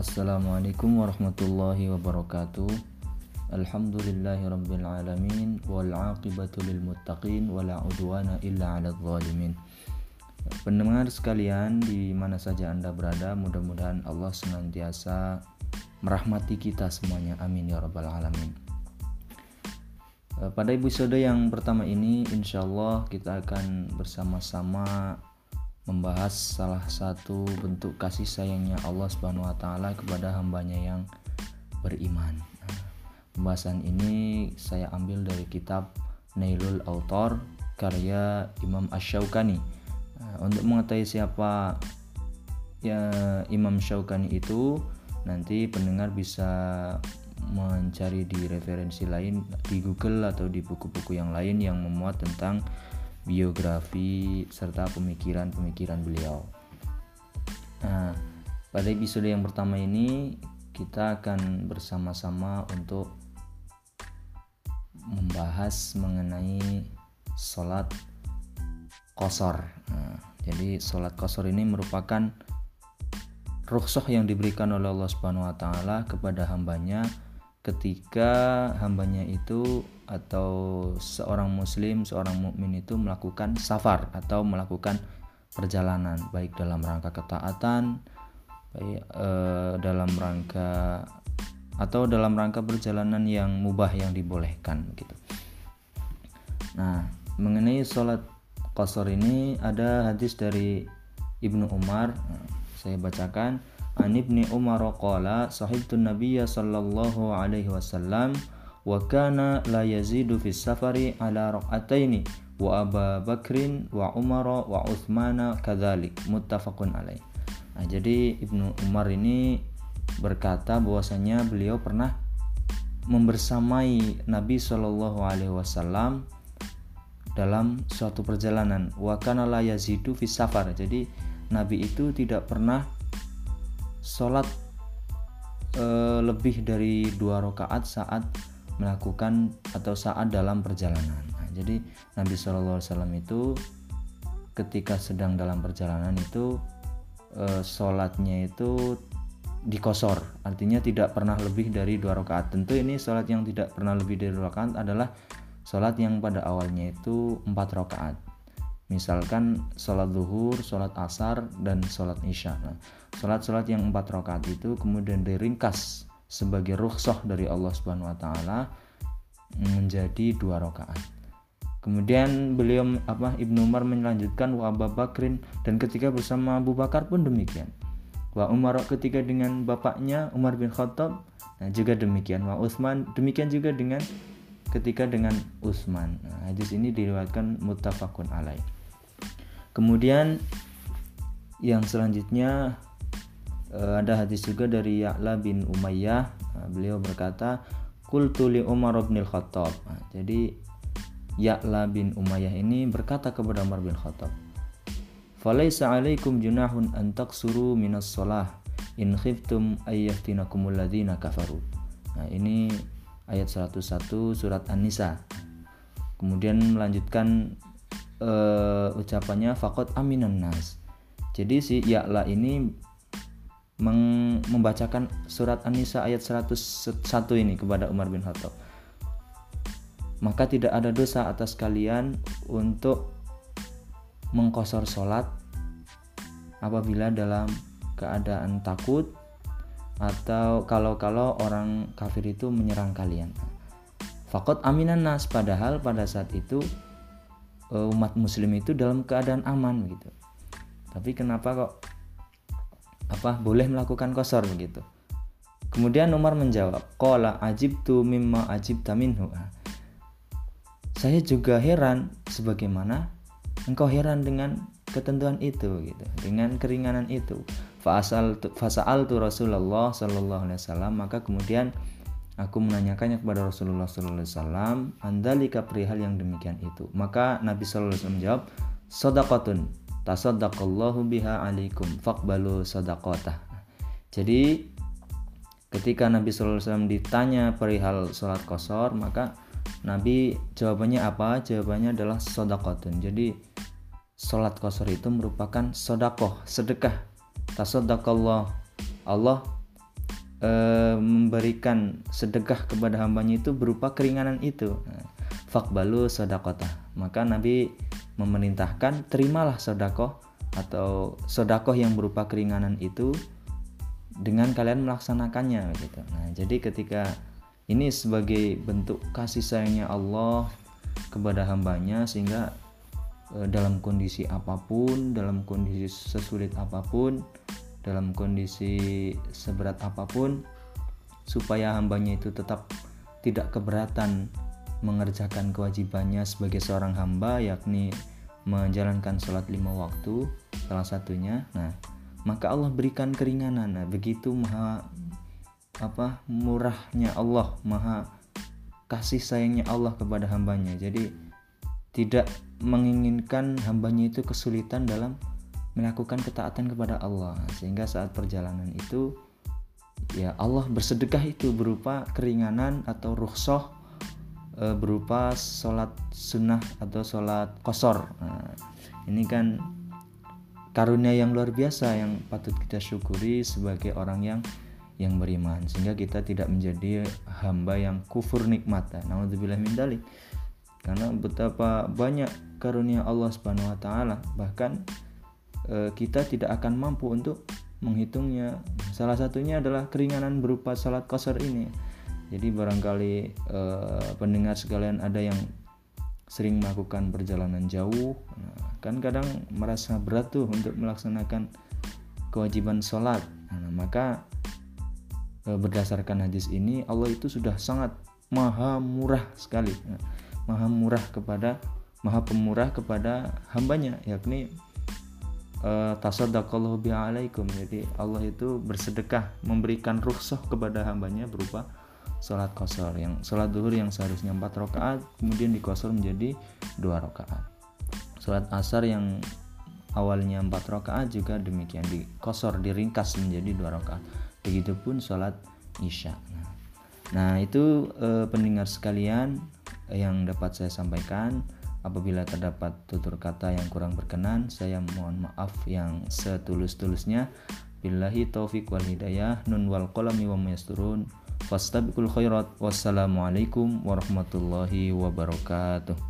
Assalamualaikum warahmatullahi wabarakatuh. Alhamdulillahi rabbil alamin Wal aqibatu lil muttaqin Wala udwana illa ala zalimin. Pendengar sekalian di mana saja anda berada Mudah-mudahan Allah senantiasa merahmati kita semuanya. Amin ya rabbal alamin. Pada episode yang pertama ini Insya Allah kita akan bersama-sama membahas salah satu bentuk kasih sayangnya Allah Subhanahu wa taala kepada hambanya yang beriman. pembahasan ini saya ambil dari kitab Nailul Autor karya Imam Ash-Shawqani. untuk mengetahui siapa ya Imam Syaukani itu nanti pendengar bisa mencari di referensi lain di Google atau di buku-buku yang lain yang memuat tentang biografi serta pemikiran-pemikiran beliau. Nah, pada episode yang pertama ini kita akan bersama-sama untuk membahas mengenai sholat kosor. Nah, jadi sholat kosor ini merupakan rukhsah yang diberikan oleh Allah Subhanahu Wa Taala kepada hambanya ketika hambanya itu atau seorang muslim, seorang mukmin itu melakukan safar atau melakukan perjalanan baik dalam rangka ketaatan, baik eh, dalam rangka atau dalam rangka perjalanan yang mubah yang dibolehkan gitu. Nah, mengenai sholat qasar ini ada hadis dari Ibnu Umar, saya bacakan An Ibni Umar qala sahibtu Nabiyya sallallahu alaihi wasallam wa kana la yazidu fi safari ala raq'ataini wa Aba Bakrin wa Umar wa Uthmana kadzalik muttafaqun alaih. Nah, jadi Ibnu Umar ini berkata bahwasanya beliau pernah membersamai Nabi Shallallahu alaihi wasallam dalam suatu perjalanan wa kana la yazidu fi safar. Jadi Nabi itu tidak pernah sholat e, lebih dari dua rakaat saat melakukan atau saat dalam perjalanan. Nah, jadi Nabi Shallallahu Alaihi Wasallam itu ketika sedang dalam perjalanan itu e, sholatnya itu dikosor, artinya tidak pernah lebih dari dua rakaat. Tentu ini sholat yang tidak pernah lebih dari dua rakaat adalah sholat yang pada awalnya itu empat rakaat misalkan sholat zuhur, sholat asar, dan sholat isya. Nah, sholat-sholat yang empat rakaat itu kemudian diringkas sebagai rukhsah dari Allah Subhanahu Wa Taala menjadi dua rakaat. Kemudian beliau apa Ibnu Umar melanjutkan wa Abu Bakrin dan ketika bersama Abu Bakar pun demikian. Wa Umar ketika dengan bapaknya Umar bin Khattab nah juga demikian. Wa Utsman demikian juga dengan ketika dengan Utsman. Nah, hadis ini diriwayatkan muttafaqun alaih. Kemudian yang selanjutnya eh, ada hadis juga dari Ya'la bin Umayyah. Nah, beliau berkata, "Qultu li Umar bin Khattab." Nah, jadi Ya'la bin Umayyah ini berkata kepada Umar bin Khattab, "Falaisa 'alaikum junahun an taksuru minas shalah in khiftum ayyaftinakumul ladzina kafaru." Nah, ini ayat 101 surat An-Nisa. Kemudian melanjutkan uh, ucapannya fakot aminan nas. Jadi si Ya'la ini membacakan surat An-Nisa ayat 101 ini kepada Umar bin Khattab. Maka tidak ada dosa atas kalian untuk mengkosor sholat apabila dalam keadaan takut atau kalau-kalau orang kafir itu menyerang kalian. Fakot aminan nas padahal pada saat itu umat muslim itu dalam keadaan aman gitu. Tapi kenapa kok apa boleh melakukan kosor begitu kemudian Umar menjawab kola ajib tu mimma ajib taminhu saya juga heran sebagaimana engkau heran dengan ketentuan itu gitu dengan keringanan itu. Fasal fasal tu Rasulullah Shallallahu Alaihi Wasallam maka kemudian Aku menanyakannya kepada Rasulullah SAW, andalika perihal yang demikian itu. Maka Nabi SAW menjawab, Sodakotun, tasodakallahu biha alaikum, fakbalu sodakotah. Jadi ketika Nabi SAW ditanya perihal sholat kosor, maka Nabi jawabannya apa? Jawabannya adalah sodakotun. Jadi sholat kosor itu merupakan sodakoh, sedekah. Tasodakallah. Allah e, memberikan sedekah kepada hambanya itu berupa keringanan itu nah, fakbalu sodakota maka Nabi memerintahkan terimalah sodakoh atau sodakoh yang berupa keringanan itu dengan kalian melaksanakannya gitu. Nah, jadi ketika ini sebagai bentuk kasih sayangnya Allah kepada hambanya sehingga e, dalam kondisi apa pun, dalam kondisi sesulit apa pun, dalam kondisi seberat apa pun supaya hambanya itu tetap tidak keberatan mengerjakan kewajibannya sebagai seorang hamba yakni menjalankan sholat lima waktu salah satunya. Nah maka Allah berikan keringanan. Nah begitu maha apa murahnya Allah maha kasih sayangnya Allah kepada hambanya. Jadi tidak menginginkan hambanya itu kesulitan dalam melakukan ketaatan kepada Allah. Sehingga saat perjalanan itu ya Allah bersedekah itu berupa keringanan atau rukhsah e, berupa sholat sunnah atau sholat kosor nah, ini kan karunia yang luar biasa yang patut kita syukuri sebagai orang yang yang beriman. Sehingga kita tidak menjadi hamba yang kufur nikmat. Nah, min dalik. Karena betapa banyak karunia Allah Subhanahu wa taala. Bahkan e, kita tidak akan mampu untuk menghitungnya. Salah satunya adalah keringanan berupa salat kosor ini. Jadi barangkali e, pendengar sekalian ada yang sering melakukan perjalanan jauh nah, kan kadang merasa berat tuh untuk melaksanakan kewajiban sholat nah, maka Eh, berdasarkan hadis ini Allah itu sudah sangat maha murah sekali. Ya. maha murah kepada maha pemurah kepada hambanya yakni uh, tasaddaqallahu bi'alaikum. Jadi Allah itu bersedekah memberikan rukhsah kepada hambanya berupa sholat kosor yang sholat duhur yang seharusnya 4 rakaat kemudian dikosor menjadi dua rakaat. Sholat asar yang awalnya 4 rakaat juga demikian dikosor diringkas menjadi dua rakaat. Begitupun sholat isya. Nah itu eh, pendengar sekalian yang dapat saya sampaikan apabila terdapat tutur kata yang kurang berkenan saya mohon maaf yang setulus-tulusnya. Billahi taufik wal hidayah nun wal qalami wa mayasturun fastabiqul khairat wassalamualaikum warahmatullahi wabarakatuh